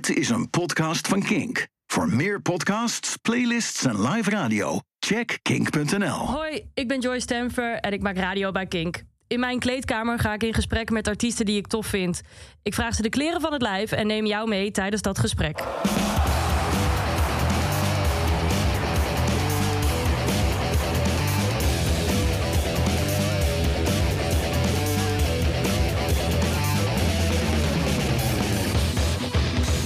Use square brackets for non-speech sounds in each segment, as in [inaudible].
Dit is een podcast van Kink. Voor meer podcasts, playlists en live radio, check kink.nl. Hoi, ik ben Joyce Stemfer en ik maak radio bij Kink. In mijn kleedkamer ga ik in gesprek met artiesten die ik tof vind. Ik vraag ze de kleren van het lijf en neem jou mee tijdens dat gesprek.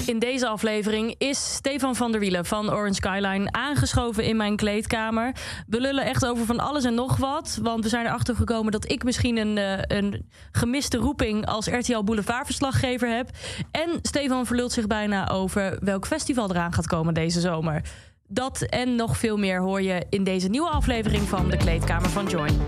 In deze aflevering is Stefan van der Wielen van Orange Skyline aangeschoven in mijn kleedkamer. We lullen echt over van alles en nog wat. Want we zijn erachter gekomen dat ik misschien een, eh, een gemiste roeping als RTL Boulevardverslaggever heb. En Stefan verlult zich bijna over welk festival eraan gaat komen deze zomer. Dat en nog veel meer hoor je in deze nieuwe aflevering van de Kleedkamer van Join.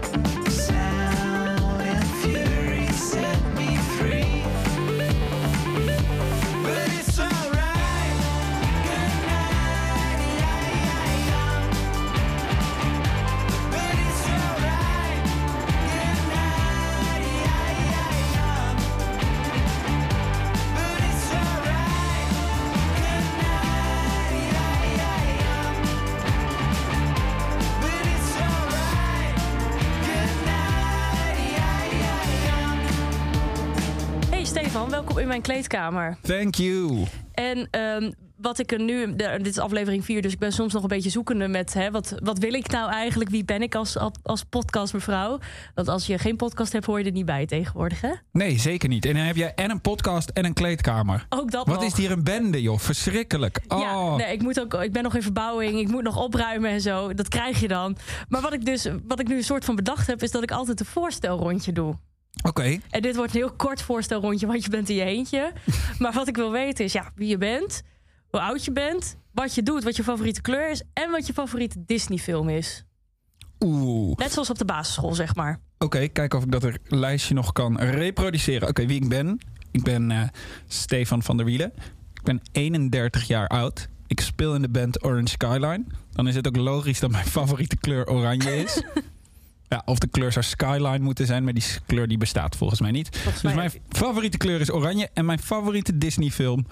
Stefan, welkom in mijn kleedkamer. Thank you. En ehm, wat ik er nu, dit is aflevering 4, dus ik ben soms nog een beetje zoekende met hè, wat, wat wil ik nou eigenlijk? Wie ben ik als, als podcastmevrouw? Want als je geen podcast hebt, hoor je er niet bij tegenwoordig, hè? Nee, zeker niet. En dan heb je en een podcast en een kleedkamer. Ook dat Wat nog. is hier een bende, joh? Verschrikkelijk. Oh. Ja, nee, ik, moet ook, ik ben nog in verbouwing, ik moet nog opruimen en zo. Dat krijg je dan. Maar wat ik dus, wat ik nu een soort van bedacht heb, is dat ik altijd een voorstelrondje doe. Oké. En dit wordt een heel kort voorstelrondje, want je bent in je eentje. [laughs] maar wat ik wil weten is ja, wie je bent, hoe oud je bent, wat je doet, wat je favoriete kleur is en wat je favoriete Disney-film is. Oeh. Net zoals op de basisschool, zeg maar. Oké, kijk of ik dat er- lijstje nog kan reproduceren. Oké, wie ik ben. Ik ben eh, Stefan van der Wielen. Ik ben 31 jaar oud. Ik speel in de band Orange Skyline. Dan is het ook logisch dat mijn [laughs] favoriete kleur oranje is. [laughs] ja, of de kleur zou Skyline moeten zijn, maar die kleur die bestaat volgens mij niet. Volgens Dus mij mijn favoriete kleur is oranje. En mijn favoriete Disney film...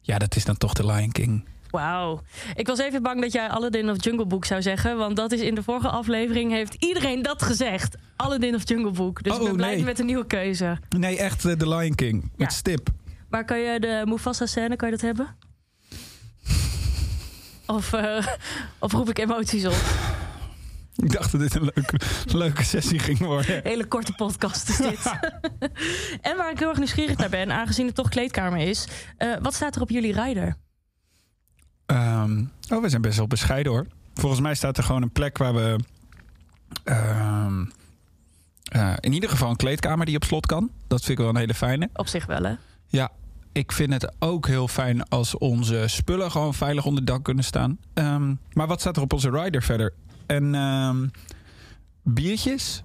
Ja, dat is dan toch The Lion King. Wauw. Ik was even bang dat jij Aladdin of Jungle Book zou zeggen. Want dat is in de vorige aflevering heeft iedereen dat gezegd. Aladdin of Jungle Book. Dus Oh, ik ben blij nee. met een nieuwe keuze. Nee, echt eh, The Lion King. Ja. Met stip. Maar kan je de Mufasa scène, kan je dat hebben? [laughs] Of, eh, [laughs] of roep ik emoties op? Ik dacht dat dit een leuke, leuke sessie ging worden. Hele korte podcast is dit. [laughs] en waar ik heel erg nieuwsgierig naar ben, aangezien het toch kleedkamer is. eh, wat staat er op jullie rider? Ehm, oh, we zijn best wel bescheiden hoor. Volgens mij staat er gewoon een plek waar we... ehm, eh, in ieder geval een kleedkamer die op slot kan. Dat vind ik wel een hele fijne. Op zich wel, hè? Ja, ik vind het ook heel fijn als onze spullen gewoon veilig onder dak kunnen staan. Ehm, maar wat staat er op onze rider verder? En ehm, biertjes.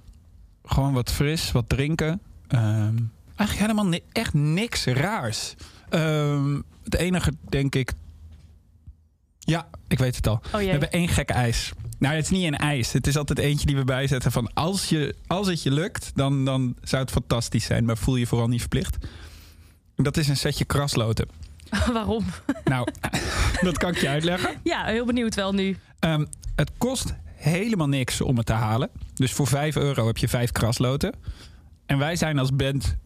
Gewoon wat fris, wat drinken. Ehm, eigenlijk helemaal ni- echt niks raars. Ehm, het enige, denk ik... Ja, ik weet het al. Oh We hebben één gekke ijs. Nou, het is niet een ijs. Het is altijd eentje die we bijzetten van als, je, als het je lukt, dan, dan zou het fantastisch zijn. Maar voel je vooral niet verplicht. Dat is een setje krasloten. [laughs] Waarom? Nou, [laughs] dat kan ik je uitleggen. Ja, heel benieuwd wel nu. Het kost helemaal niks om het te halen. Dus voor 5 euro heb je vijf krasloten. En wij zijn als band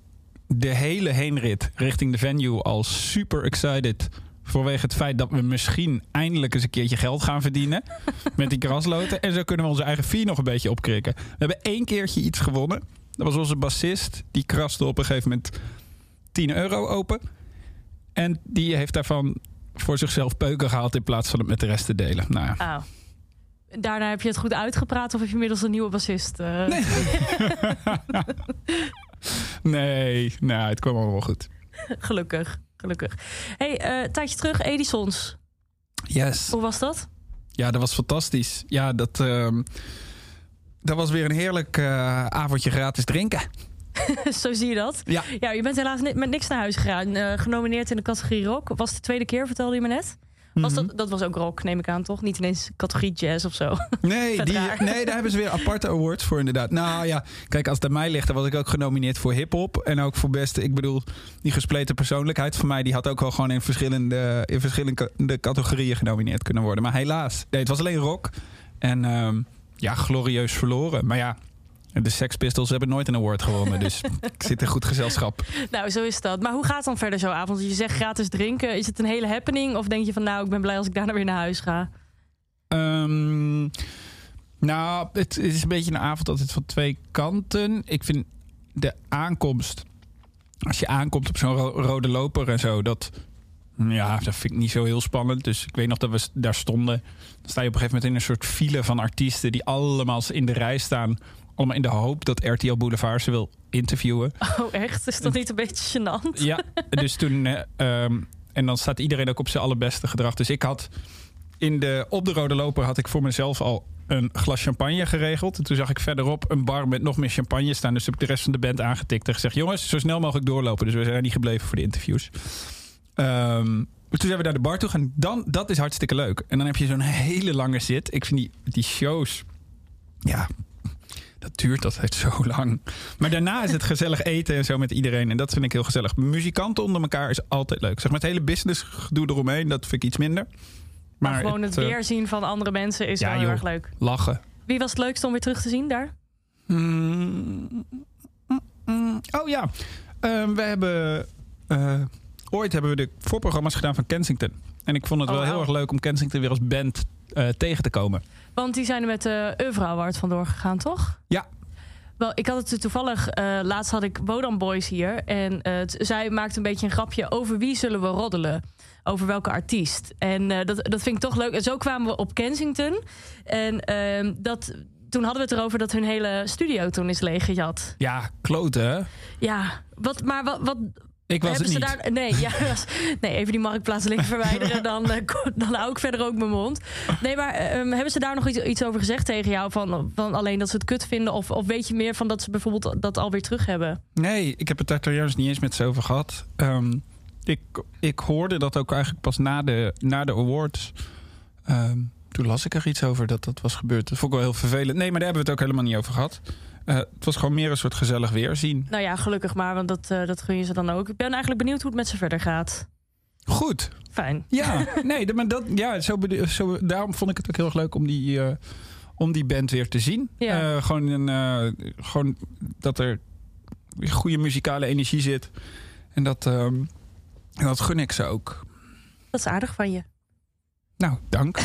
de hele heenrit richting de venue al super excited. Vanwege het feit dat we misschien eindelijk eens een keertje geld gaan verdienen. [laughs] met die krasloten. En zo kunnen we onze eigen fee nog een beetje opkrikken. We hebben één keertje iets gewonnen. Dat was onze bassist. Die kraste op een gegeven moment 10 euro open. En die heeft daarvan voor zichzelf peuken gehaald in plaats van het met de rest te delen. Nou ja. Oh. Daarna heb je het goed uitgepraat of heb je inmiddels een nieuwe bassist? eh? [laughs] Nee, nou, het kwam allemaal wel goed. Gelukkig, gelukkig. hey, eh, tijdje terug, Edisons. Yes. Hoe was dat? Ja, dat was fantastisch. Ja, dat, ehm, dat was weer een heerlijk eh, avondje gratis drinken. [laughs] Zo zie je dat. Ja. Ja, je bent helaas met niks naar huis gegaan. Genomineerd in de categorie rock. Was de tweede keer, vertelde je me net. Was dat, dat was ook rock, neem ik aan, toch? Niet ineens categorie jazz of zo. [laughs] Nee, die, nee, daar hebben ze weer aparte awards voor inderdaad. Nou ja, kijk, als het aan mij ligt, dan was ik ook genomineerd voor hip-hop. En ook voor beste, ik bedoel, die gespleten persoonlijkheid van mij, die had ook wel gewoon in verschillende, in verschillende categorieën genomineerd kunnen worden. Maar helaas, nee, het was alleen rock. En ehm, ja, glorieus verloren. Maar ja, de Sex Pistols hebben nooit een award gewonnen. Dus [laughs] ik zit in goed gezelschap. nou, zo is dat. Maar hoe gaat het dan verder zo'n avond? Je zegt gratis drinken. Is het een hele happening? Of denk je van, nou, ik ben blij als ik daarna weer naar huis ga? Ehm, nou, het is een beetje een avond altijd van twee kanten. Ik vind de aankomst, als je aankomt op zo'n ro- rode loper en zo, dat, ja, dat vind ik niet zo heel spannend. Dus ik weet nog dat we daar stonden. Dan sta je op een gegeven moment in een soort file van artiesten die allemaal in de rij staan. Allemaal in de hoop dat RTL Boulevard ze wil interviewen. Oh, echt? Is dat niet een beetje gênant? Ja, [laughs] dus toen. eh, ehm, en dan staat iedereen ook op zijn allerbeste gedrag. Dus ik had in de, op de rode loper had ik voor mezelf al een glas champagne geregeld. En toen zag ik verderop een bar met nog meer champagne staan. Dus heb ik de rest van de band aangetikt en gezegd: jongens, zo snel mogelijk doorlopen. Dus we zijn niet gebleven voor de interviews. Dus toen zijn we naar de bar toe gaan. Dan, dat is hartstikke leuk. En dan heb je zo'n hele lange zit. Ik vind die, die shows. Ja, dat duurt altijd zo lang. Maar daarna is het gezellig eten en zo met iedereen. En dat vind ik heel gezellig. Muzikanten onder elkaar is altijd leuk. Zeg maar het hele business gedoe eromheen, dat vind ik iets minder. Maar, gewoon het, eh, weerzien van andere mensen is ja, wel heel joh. erg leuk. Lachen. Wie was het leukste om weer terug te zien daar? Mm, mm, mm. Oh ja, Ehm, we hebben... eh, ooit hebben we de voorprogramma's gedaan van Kensington. En ik vond het Oh, wel heel erg leuk om Kensington weer als band eh, tegen te komen. Want die zijn er met de Oeuvre Award vandoor gegaan, toch? Ja. Wel, ik had het toevallig, eh, laatst had ik Wodan Boys hier. En eh, zij maakte een beetje een grapje over wie zullen we roddelen. Over welke artiest. En eh, dat, dat vind ik toch leuk. En zo kwamen we op Kensington. En ehm, dat, toen hadden we het erover dat hun hele studio toen is leeggejat. Ja, kloten? Ja, wat, maar wat, wat Ik was hebben het ze daar... Nee, ja, [laughs] nee, even die marktplaatslink verwijderen. [laughs] Dan, eh, dan hou ik verder ook mijn mond. Nee, maar ehm, hebben ze daar nog iets, iets over gezegd tegen jou? Van, van alleen dat ze het kut vinden? Of, of weet je meer van dat ze bijvoorbeeld dat alweer terug hebben? Nee, ik heb het daar trouwens niet eens met ze over gehad. Ehm, ik, ik hoorde dat ook eigenlijk pas na de, na de awards. Ehm, toen las ik er iets over dat dat was gebeurd. Dat vond ik wel heel vervelend. Nee, maar daar hebben we het ook helemaal niet over gehad. Eh, het was gewoon meer een soort gezellig weerzien. Nou ja, gelukkig maar, want dat, eh, dat gun je ze dan ook. Ik ben eigenlijk benieuwd hoe het met ze verder gaat. Goed. Fijn. Ja, [laughs] nee, maar dat, ja, zo, zo, daarom vond ik het ook heel erg leuk om die, eh, om die band weer te zien. Ja. Gewoon, een, gewoon dat er goede muzikale energie zit. En dat, ehm, en dat gun ik ze ook. Dat is aardig van je. Nou, dank.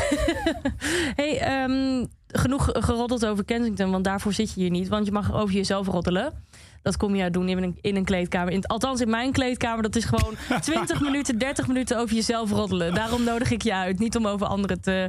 [laughs] hey, ehm, genoeg geroddeld over Kensington, want daarvoor zit je hier niet. Want je mag over jezelf roddelen. Dat kom je doen in een, in een kleedkamer. In, althans, in mijn kleedkamer, dat is gewoon [laughs] 20 minuten, 30 minuten over jezelf roddelen. Daarom nodig ik je uit. Niet om over anderen te,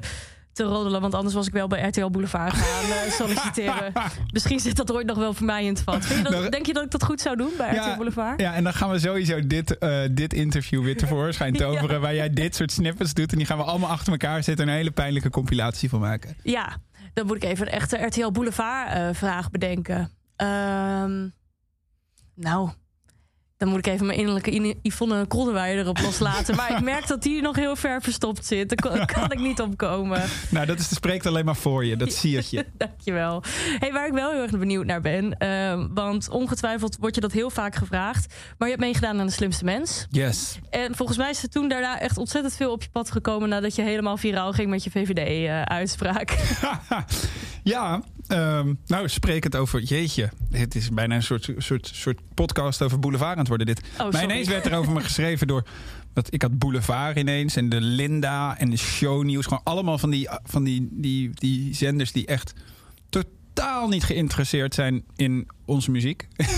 te roddelen, want anders was ik wel bij RTL Boulevard gaan eh, solliciteren. [laughs] Misschien zit dat ooit nog wel voor mij in het vat. Vind je dat, Nou, denk je dat ik dat goed zou doen bij RTL Boulevard? Ja, en dan gaan we sowieso dit, eh, dit interview weer tevoorschijn [laughs] toveren. Ja. Waar jij dit soort snippets doet. En die gaan we allemaal achter elkaar zitten. En een hele pijnlijke compilatie van maken. Ja, dan moet ik even een echte RTL Boulevard eh, vraag bedenken. Ehm, nou, dan moet ik even mijn innerlijke Yvonne Kolderweijer erop loslaten. maar ik merk dat die nog heel ver verstopt zit. Daar kan, ik niet opkomen. Nou, dat is, dat spreekt alleen maar voor je. Dat zie je. [laughs] Dankjewel. Hey, waar ik wel heel erg benieuwd naar ben. ehm, want ongetwijfeld wordt je dat heel vaak gevraagd. Maar je hebt meegedaan aan de slimste mens. Yes. En volgens mij is er toen daarna echt ontzettend veel op je pad gekomen... nadat je helemaal viraal ging met je VVD-uitspraak. [laughs] Ja, ehm, nou spreek het over. Jeetje, het is bijna een soort, soort, soort podcast over boulevard aan het worden. Dit. Oh, maar ineens werd er over me geschreven door. Dat ik had Boulevard ineens en de Linda en de Shownieuws. Gewoon allemaal van die, van die, die, die zenders die echt totaal niet geïnteresseerd zijn in onze muziek. [laughs]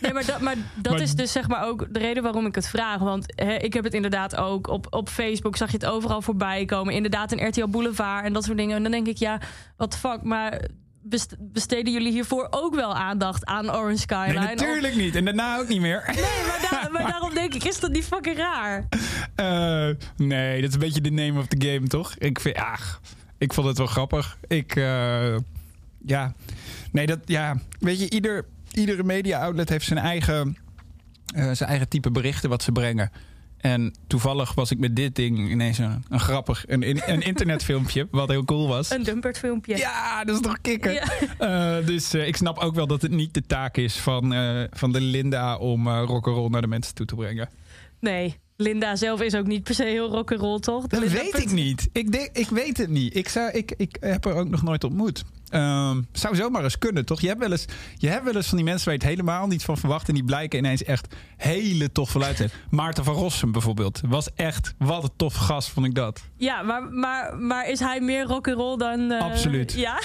Nee, maar dat, maar dat Maar- is dus zeg maar ook de reden waarom ik het vraag. Want ik heb het inderdaad ook op, op Facebook zag je het overal voorbij komen. Inderdaad, een RTL Boulevard en dat soort dingen. En dan denk ik, ja, wat fuck. Maar besteden jullie hiervoor ook wel aandacht aan Orange Skyline? Nee, natuurlijk niet. En daarna ook niet meer. Nee, maar, [laughs] maar daarom denk ik, is dat niet fucking raar? Eh, nee, dat is een beetje de name of the game, toch? Ik, vind, ja, ik vond het wel grappig. Ik, eh, ja, nee, dat, ja, weet je, ieder, iedere media-outlet heeft zijn eigen, eh, zijn eigen type berichten wat ze brengen. En toevallig was ik met dit ding ineens een, een grappig, een, een internetfilmpje, wat heel cool was. Een dumpert filmpje. Ja, dat is toch kikker. Ja. Eh, dus eh, ik snap ook wel dat het niet de taak is van, eh, van de Linda om eh rock'n'roll naar de mensen toe te brengen. Nee, Linda zelf is ook niet per se heel rock'n'roll, toch? Dat Linda weet ik niet. Ik, denk, ik weet het niet. Ik, zou, ik, ik heb er ook nog nooit ontmoet. Ehm, zou zomaar eens kunnen, toch? Je hebt, wel eens, je hebt wel eens van die mensen waar je het helemaal niet van verwacht... en die blijken ineens echt hele tof voluit te zijn. Maarten van Rossum bijvoorbeeld. Was echt, wat een tof gast vond ik dat. Ja, maar, maar, maar is hij meer rock'n'roll dan... eh, Absoluut. Ja?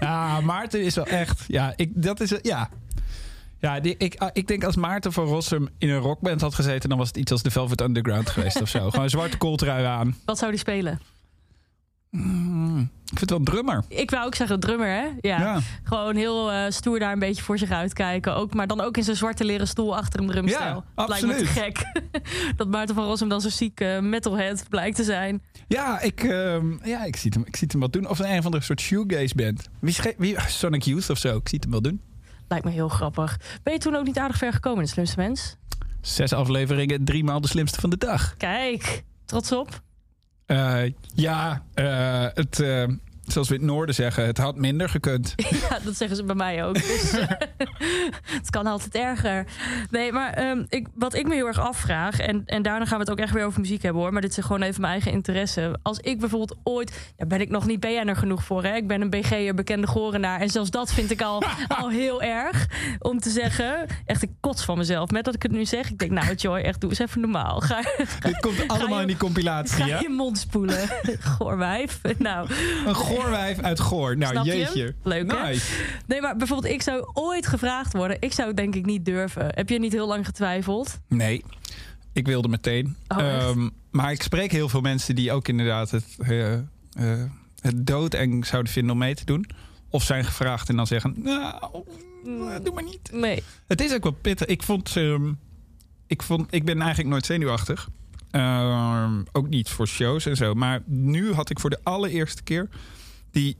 Ja, Maarten is wel echt... Ja, ik, dat is... Ja, ja die, ik, ah, ik denk als Maarten van Rossum in een rockband had gezeten... dan was het iets als de Velvet Underground geweest of zo. [laughs] Gewoon een zwarte kooltrui aan. Wat zou die spelen? Mm, ik vind het wel een drummer. Ik wou ook zeggen drummer, hè? Ja. Ja. Gewoon heel eh, stoer daar een beetje voor zich uitkijken. Ook, maar dan ook in zijn zwarte leren stoel achter een drumstel. Ja, Dat Lijkt me te absoluut. gek. [laughs] dat Maarten van Rossum dan zo'n ziek eh, metalhead blijkt te zijn. Ja, ik, ehm, ja ik, zie hem, ik zie hem wel doen. Of een, een of andere soort shoegaze band. Wie, wie, Sonic Youth of zo. Ik zie het hem wel doen. Lijkt me heel grappig. Ben je toen ook niet aardig ver gekomen in de slimste mens? Zes afleveringen, drie maal de slimste van de dag. Kijk, trots op. Eh, ja, eh, het, eh, zoals we in het noorden zeggen, het had minder gekund. [laughs] Ja, dat zeggen ze bij mij ook. [laughs] Dus, eh, [laughs] het kan altijd erger. Nee, maar ehm, ik, wat ik me heel erg afvraag... En, en daarna gaan we het ook echt weer over muziek hebben hoor... maar dit is gewoon even mijn eigen interesse. Als ik bijvoorbeeld ooit... Ja, ben ik nog niet BN'er genoeg voor, hè? Ik ben een BG'er, bekende gorenaar. En zelfs dat vind ik al, al heel erg. Om te zeggen... Echt, ik kots van mezelf. Met dat ik het nu zeg. Ik denk, nou Joy, echt, doe eens even normaal. Ga, Dit komt allemaal je- in die compilatie, ga je mond spoelen. Goorwijf. Nou, Een goorwijf uit Goor. Nou, Snap je hem? jeetje. Leuk, hè? nice. Nee, maar bijvoorbeeld, ik zou ooit gevraagd worden. Ik zou het denk ik niet durven. Heb je niet heel lang getwijfeld? Nee, ik wilde meteen. Oh? Ehm, maar ik spreek heel veel mensen die ook inderdaad het, eh, eh, het doodeng zouden vinden om mee te doen. Of zijn gevraagd en dan zeggen, nou, eh, doe maar niet. Nee. Het is ook wel pittig. Ik vond, ehm, ik vond, ik ben eigenlijk nooit zenuwachtig. Ehm, ook niet voor shows en zo. Maar nu had ik voor de allereerste keer die,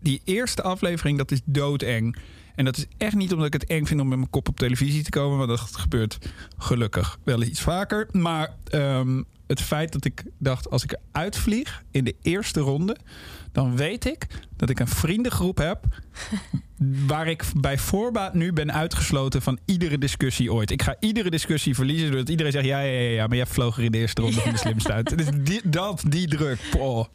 die eerste aflevering, dat is doodeng. En dat is echt niet omdat ik het eng vind om met mijn kop op televisie te komen. Want dat gebeurt gelukkig wel iets vaker. Maar ehm, het feit dat ik dacht, als ik eruit vlieg in de eerste ronde... dan weet ik dat ik een vriendengroep heb... [laughs] waar ik bij voorbaat nu ben uitgesloten van iedere discussie ooit. Ik ga iedere discussie verliezen doordat iedereen zegt... ja, ja, ja, ja maar jij vloog er in de eerste ronde [laughs] van de slimste uit. Dus die, dat, die druk, poh.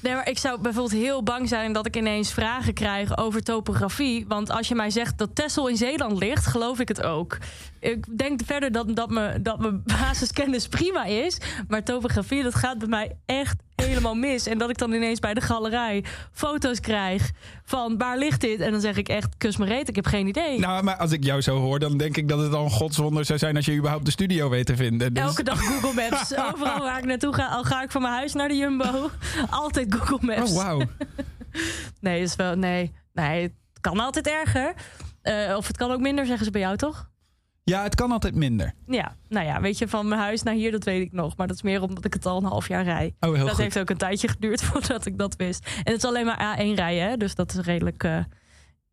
Nee, maar ik zou bijvoorbeeld heel bang zijn dat ik ineens vragen krijg over topografie. Want als je mij zegt dat Texel in Zeeland ligt, geloof ik het ook. Ik denk verder dat, dat, me, dat mijn basiskennis [laughs] prima is. Maar topografie, dat gaat bij mij echt helemaal mis. En dat ik dan ineens bij de galerij foto's krijg van waar ligt dit? En dan zeg ik echt, kus me reet, ik heb geen idee. Nou, maar als ik jou zo hoor, dan denk ik dat het al een godswonder zou zijn... als je überhaupt de studio weet te vinden. Dus- Elke dag Google Maps. [laughs] Overal waar ik naartoe ga, al ga ik van mijn huis naar de Jumbo. [laughs] Altijd Google Maps. Oh, wauw. [laughs] Nee, is wel. Nee, nee, het kan altijd erger. Eh, of het kan ook minder, zeggen ze bij jou toch? Ja, het kan altijd minder. Ja, nou ja, weet je, van mijn huis naar hier, dat weet ik nog. Maar dat is meer omdat ik het al een half jaar rij. Oh, heel dat goed. heeft ook een tijdje geduurd [laughs] voordat ik dat wist. En het is alleen maar A1 rijden, hè? dus dat is redelijk eh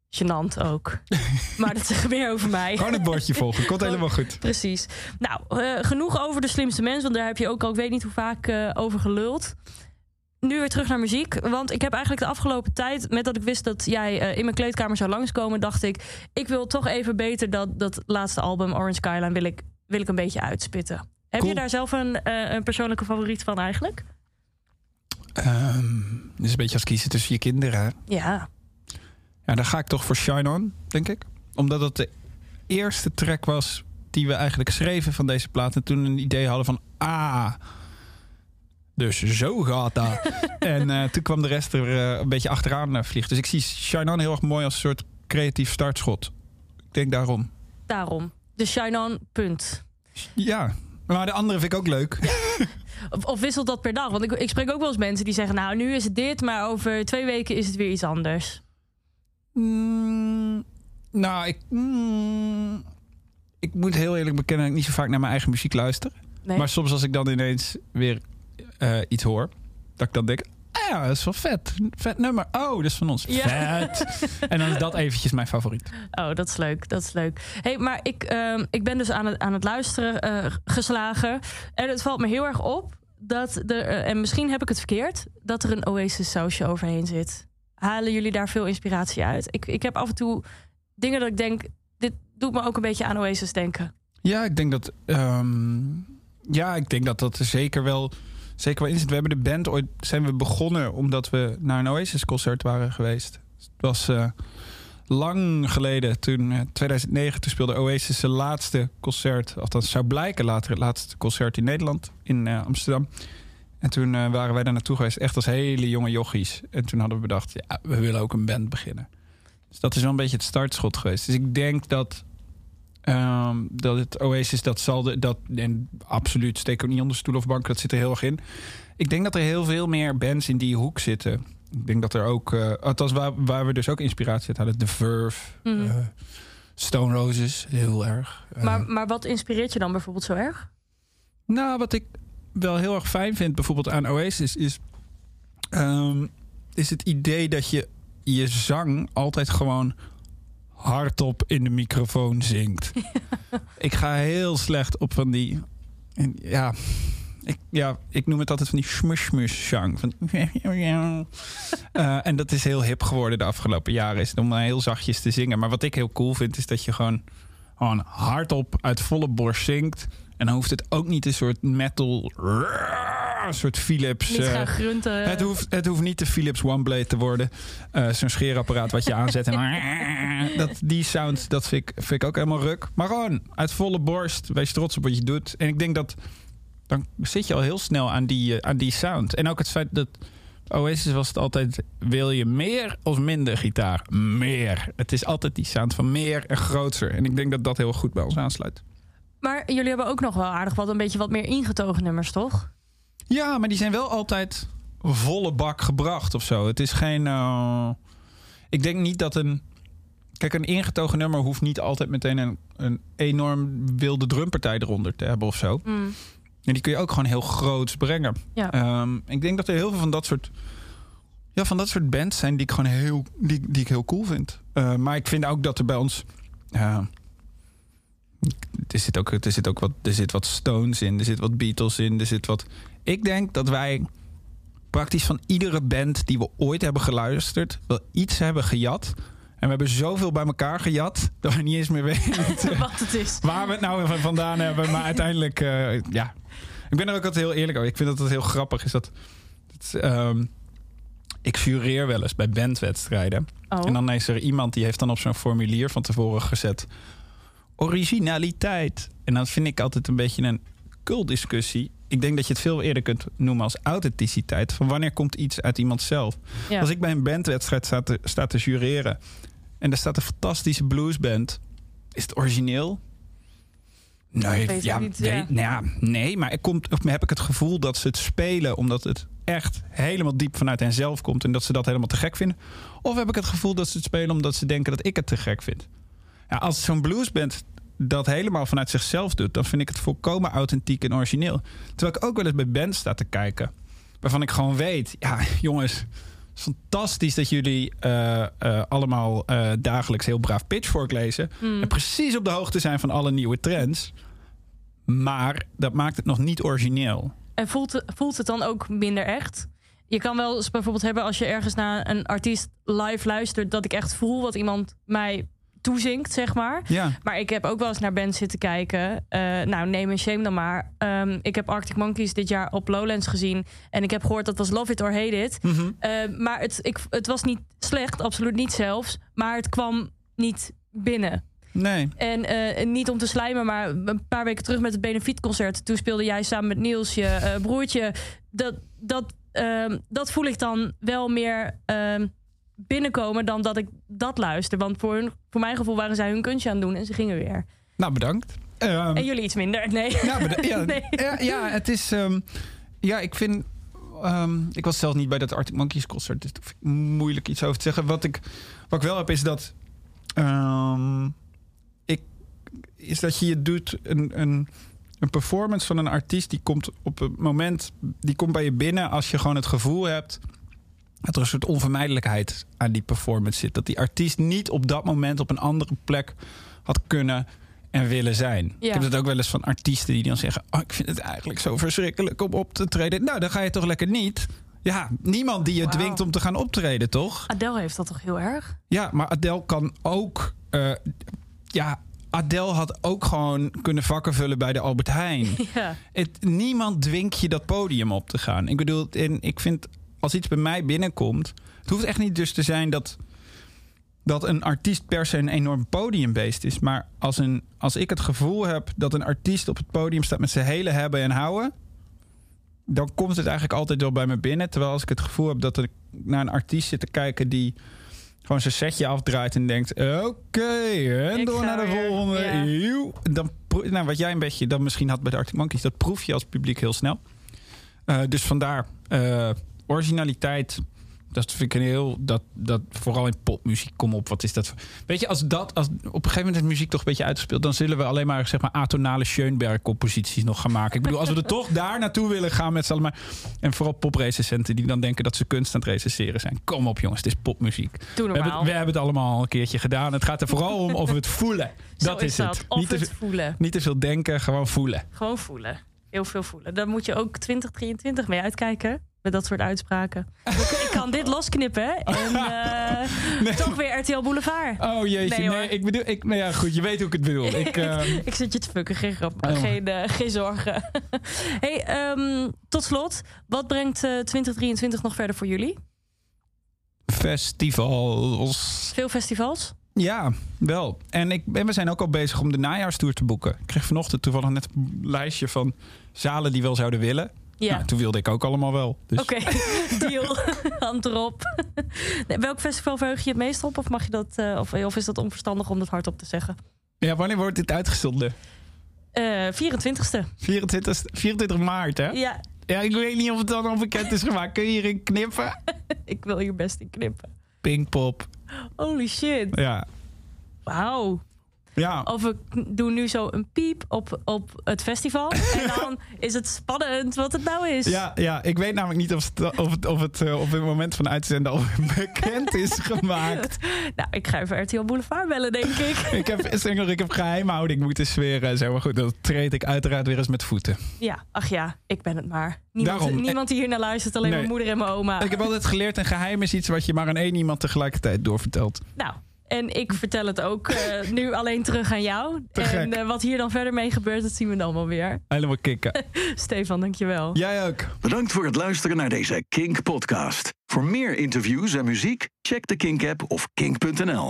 gênant ook. [laughs] maar dat zegt meer over mij. Gewoon het bordje volgen. Komt helemaal goed. Precies. Nou, eh, genoeg over de slimste mens, want daar heb je ook al, ik weet niet hoe vaak eh, over geluld. Nu weer terug naar muziek. Want ik heb eigenlijk de afgelopen tijd, met dat ik wist dat jij eh, in mijn kleedkamer zou langskomen, dacht ik, ik wil toch even beter dat, dat laatste album, Orange Skyline, wil ik, wil ik een beetje uitspitten. Heb je daar zelf een, eh, een persoonlijke favoriet van eigenlijk? Het is een beetje als kiezen tussen je kinderen. Ja. Ja, dan ga ik toch voor Shine On, denk ik. Omdat het de eerste track was die we eigenlijk schreven van deze plaat. En toen een idee hadden van, ah, dus zo gaat dat. [laughs] en eh, toen kwam de rest er eh, een beetje achteraan eh, vliegen. Dus ik zie Shine On heel erg mooi als een soort creatief startschot. Ik denk daarom. Daarom. De Shine On, punt. Ja, maar de andere vind ik ook leuk. Of, of wisselt dat per dag? Want ik, ik spreek ook wel eens mensen die zeggen, nou, nu is het dit, maar over twee weken is het weer iets anders. Mm, nou, ik, mm, ik moet heel eerlijk bekennen dat ik niet zo vaak naar mijn eigen muziek luister. Nee? Maar soms als ik dan ineens weer eh, iets hoor, dat ik dan denk, ja, dat is wel vet. Vet nummer. Oh, dat is van ons. Ja. Vet. en dan is dat eventjes mijn favoriet. Oh, dat is leuk. Dat is leuk. hey, maar ik, ehm, ik ben dus aan het, aan het luisteren eh, geslagen. En het valt me heel erg op dat er, eh, en misschien heb ik het verkeerd, dat er een Oasis sausje overheen zit. Halen jullie daar veel inspiratie uit? Ik, ik heb af en toe dingen dat ik denk, dit doet me ook een beetje aan Oasis denken. Ja, ik denk dat. ehm, ja, ik denk dat dat er zeker wel, zeker wel in zit. We hebben de band ooit zijn we begonnen omdat we naar een Oasis-concert waren geweest. Het was eh, lang geleden, toen eh, 2009, toen speelde Oasis zijn laatste concert. Althans, zou blijken later het laatste concert in Nederland, in eh, Amsterdam. En toen eh, waren wij daar naartoe geweest, echt als hele jonge jochies. En toen hadden we bedacht, ja, we willen ook een band beginnen. Dus dat is wel een beetje het startschot geweest. Dus ik denk dat Ehm, dat het Oasis, dat zal de, dat en absoluut steek ook niet onder stoel of bank, dat zit er heel erg in. Ik denk dat er heel veel meer bands in die hoek zitten. Ik denk dat er ook, eh althans waar, waar we dus ook inspiratie uit hadden, The Verve, Mhm. eh, Stone Roses, heel erg. Eh, Maar, maar wat inspireert je dan bijvoorbeeld zo erg? nou, wat ik wel heel erg fijn vind, bijvoorbeeld aan Oasis, is, ehm, is het idee dat je je zang altijd gewoon hardop in de microfoon zingt. [laughs] ik ga heel slecht op van die. en Ja, ik, ja, ik noem het altijd van die smush zang. Van, [laughs] Eh, en dat is heel hip geworden de afgelopen jaren. Is het om heel zachtjes te zingen. Maar wat ik heel cool vind, is dat je gewoon, gewoon hardop uit volle borst zingt. En dan hoeft het ook niet een soort metal, een soort Philips. Niet eh, gaan grunten. het hoeft, het hoeft niet de Philips One Blade te worden. Eh, Zo'n scheerapparaat wat je aanzet. En [laughs] dat, die sound, dat vind ik, vind ik ook helemaal ruk. Maar gewoon uit volle borst. Wees trots op wat je doet. En ik denk dat... Dan zit je al heel snel aan die, eh, aan die sound. En ook het feit dat... Oasis was het altijd... Wil je meer of minder gitaar? Meer. Het is altijd die sound van meer en groter. En ik denk dat dat heel goed bij ons aansluit. Maar jullie hebben ook nog wel aardig wat een beetje wat meer ingetogen nummers, toch? Ja, maar die zijn wel altijd volle bak gebracht of zo. Het is geen. eh, ik denk niet dat een. Kijk, een ingetogen nummer hoeft niet altijd meteen een, een enorm wilde drumpartij eronder te hebben of zo. Mm. En die kun je ook gewoon heel groots brengen. Ja. Ehm, ik denk dat er heel veel van dat soort. Ja, van dat soort bands zijn die ik gewoon heel, die, die ik heel cool vind. Eh, maar ik vind ook dat er bij ons. ja, er zit ook, er zit ook wat, er zit wat Stones in, er zit wat Beatles in, er zit wat. Ik denk dat wij praktisch van iedere band die we ooit hebben geluisterd, wel iets hebben gejat. En we hebben zoveel bij elkaar gejat dat we niet eens meer weten [laughs] wat het is. waar we het nou van vandaan hebben. Maar uiteindelijk, eh, ja. Ik ben er ook altijd heel eerlijk over. Ik vind dat het heel grappig is dat. dat, ehm, ik jureer wel eens bij bandwedstrijden. Oh. En dan is er iemand die heeft dan op zo'n formulier van tevoren gezet... originaliteit. En dat vind ik altijd een beetje een kultdiscussie. Ik denk dat je het veel eerder kunt noemen als authenticiteit. Van wanneer komt iets uit iemand zelf? Ja. Als ik bij een bandwedstrijd sta te, sta te jureren... en er staat een fantastische bluesband... is het origineel? Nee, weet ik ja, niet, nee, ja. nou ja, nee, maar ik heb ik het gevoel dat ze het spelen... omdat het echt helemaal diep vanuit henzelf komt... en dat ze dat helemaal te gek vinden? Of heb ik het gevoel dat ze het spelen omdat ze denken dat ik het te gek vind? Ja, als zo'n bluesband dat helemaal vanuit zichzelf doet... dan vind ik het volkomen authentiek en origineel. Terwijl ik ook wel eens bij bands sta te kijken... waarvan ik gewoon weet... ja, jongens, fantastisch dat jullie eh, eh, allemaal eh, dagelijks heel braaf Pitchfork lezen... Mm. en precies op de hoogte zijn van alle nieuwe trends... maar dat maakt het nog niet origineel. En voelt het, voelt het dan ook minder echt? Je kan wel eens bijvoorbeeld hebben als je ergens naar een artiest live luistert... dat ik echt voel wat iemand mij toezingt, zeg maar. Ja, Maar ik heb ook wel eens naar bands zitten kijken. Eh, nou, neem een shame dan maar. Ehm, ik heb Arctic Monkeys dit jaar op Lowlands gezien. En ik heb gehoord dat was Love It or Hate It. Mhm. Eh, maar het, ik, het was niet slecht, absoluut niet zelfs. Maar het kwam niet binnen. nee. En eh, niet om te slijmen, maar een paar weken terug met het Benefietconcert. Toen speelde jij samen met Niels, je eh, broertje. Dat, dat, ehm, dat voel ik dan wel meer ehm, binnenkomen dan dat ik dat luister. Want voor, hun, voor mijn gevoel waren zij hun kunstje aan het doen en ze gingen weer. Nou, bedankt. Ehm, En jullie iets minder. [laughs] Nee. Ja, ja, [laughs] Nee. ja, ja, het is. ehm, ja, ik vind. ehm, ik was zelf niet bij dat Arctic Monkeys concert, dus vind ik moeilijk iets over te zeggen. Wat ik, wat ik wel heb is dat. ik, is dat je je doet een, een, een performance van een artiest die komt op het moment. die komt bij je binnen als je gewoon het gevoel hebt. Dat er een soort onvermijdelijkheid aan die performance zit. Dat die artiest niet op dat moment op een andere plek had kunnen en willen zijn. Ja. Ik heb het ook wel eens van artiesten die dan zeggen: oh, Ik vind het eigenlijk zo verschrikkelijk om op te treden. Nou, dan ga je toch lekker niet. Ja, niemand die je dwingt om te gaan optreden, toch? Adele heeft dat toch heel erg? Ja, maar Adele kan ook. eh, ja, Adele had ook gewoon kunnen vakken vullen bij de Albert Heijn. [laughs] Ja. Het, niemand dwingt je dat podium op te gaan. Ik bedoel, en ik vind als iets bij mij binnenkomt. Het hoeft echt niet dus te zijn dat, dat een artiest per se een enorm podiumbeest is. Maar als, een, als ik het gevoel heb dat een artiest op het podium staat met zijn hele hebben en houden. dan komt het eigenlijk altijd wel bij me binnen. Terwijl als ik het gevoel heb dat ik naar een artiest zit te kijken die gewoon zijn setje afdraait en denkt: Oké, en Ik door naar de volgende. ja. Dan, nou, wat jij een beetje dan misschien had bij de Arctic Monkeys, dat proef je als publiek heel snel. Eh, dus vandaar eh, originaliteit. Dat vind ik een heel. Dat, dat, vooral in popmuziek, kom op, wat is dat? voor- Weet je, als dat. Als op een gegeven moment is muziek toch een beetje uitgespeeld. dan zullen we alleen maar, zeg maar, atonale Schoenberg-composities nog gaan maken. Ik bedoel, als we er [laughs] toch daar naartoe willen gaan met z'n allen. maar- En vooral poprecensenten die dan denken dat ze kunst aan het recenseren zijn. Kom op, jongens, het is popmuziek. We hebben, het, we hebben het allemaal al een keertje gedaan. Het gaat er vooral om of we het voelen. Dat is, het. Of Niet te, het veel- voelen. niet te veel denken, gewoon voelen. Gewoon voelen. Heel veel voelen. Daar moet je ook 2023 mee uitkijken. Met dat soort uitspraken. ik, kan dit losknippen. En [laughs] eh, toch weer RTL Boulevard. Oh jeetje, Nee, ik bedoel, ik, nou ja, goed, je weet hoe ik het bedoel. [laughs] Ik, ehm, ik zit je te fucken, geen grap. Oh. Geen, eh, geen zorgen. [laughs] hey, ehm, tot slot. Wat brengt eh, 2023 nog verder voor jullie? festivals. Veel festivals? Ja, wel. En, ik, en we zijn ook al bezig om de najaarstour te boeken. Ik kreeg vanochtend toevallig net een lijstje van zalen die wel zouden willen. Ja. Nou, toen wilde ik ook allemaal wel. Dus Oké, [laughs] deal. [laughs] Hand erop. [laughs] Welk festival verheug je het meest op? Of, mag je dat, eh, of, of is dat onverstandig om dat hardop te zeggen? ja, wanneer wordt dit uitgezonden? Eh 24ste. 24, 24 maart, hè? Ja, Ja, ik weet niet of het dan al bekend is gemaakt. Kun je hierin knippen? ik wil hier best in knippen. Pinkpop. Holy shit. Ja. Wauw. Ja. Of we doen nu zo een piep op, op het festival. [laughs] En dan is het spannend wat het nou is. Ja, ja, ik weet namelijk niet of het, of het, of het eh, op het moment van uitzenden al [laughs] bekend is gemaakt. Nou, ik ga even RTL Boulevard bellen, denk ik. [laughs] Ik heb, zeg nog, ik heb geheimhouding moeten zweren. en Zo, maar goed, dat treed ik uiteraard weer eens met voeten. Ja, ach ja, ik ben het maar. Niemand, Daarom. niemand die hier naar luistert, alleen Nee. mijn moeder en mijn oma. Ik heb altijd geleerd, een geheim is iets wat je maar aan één iemand tegelijkertijd doorvertelt. Nou, en ik vertel het ook eh, [laughs] nu alleen terug aan jou. Te en gek. eh, wat hier dan verder mee gebeurt, dat zien we dan wel weer. Helemaal kicken. [laughs] Stefan, dankjewel. Jij ook. Bedankt voor het luisteren naar deze Kink podcast. Voor meer interviews en muziek, check de Kink app of kink.nl.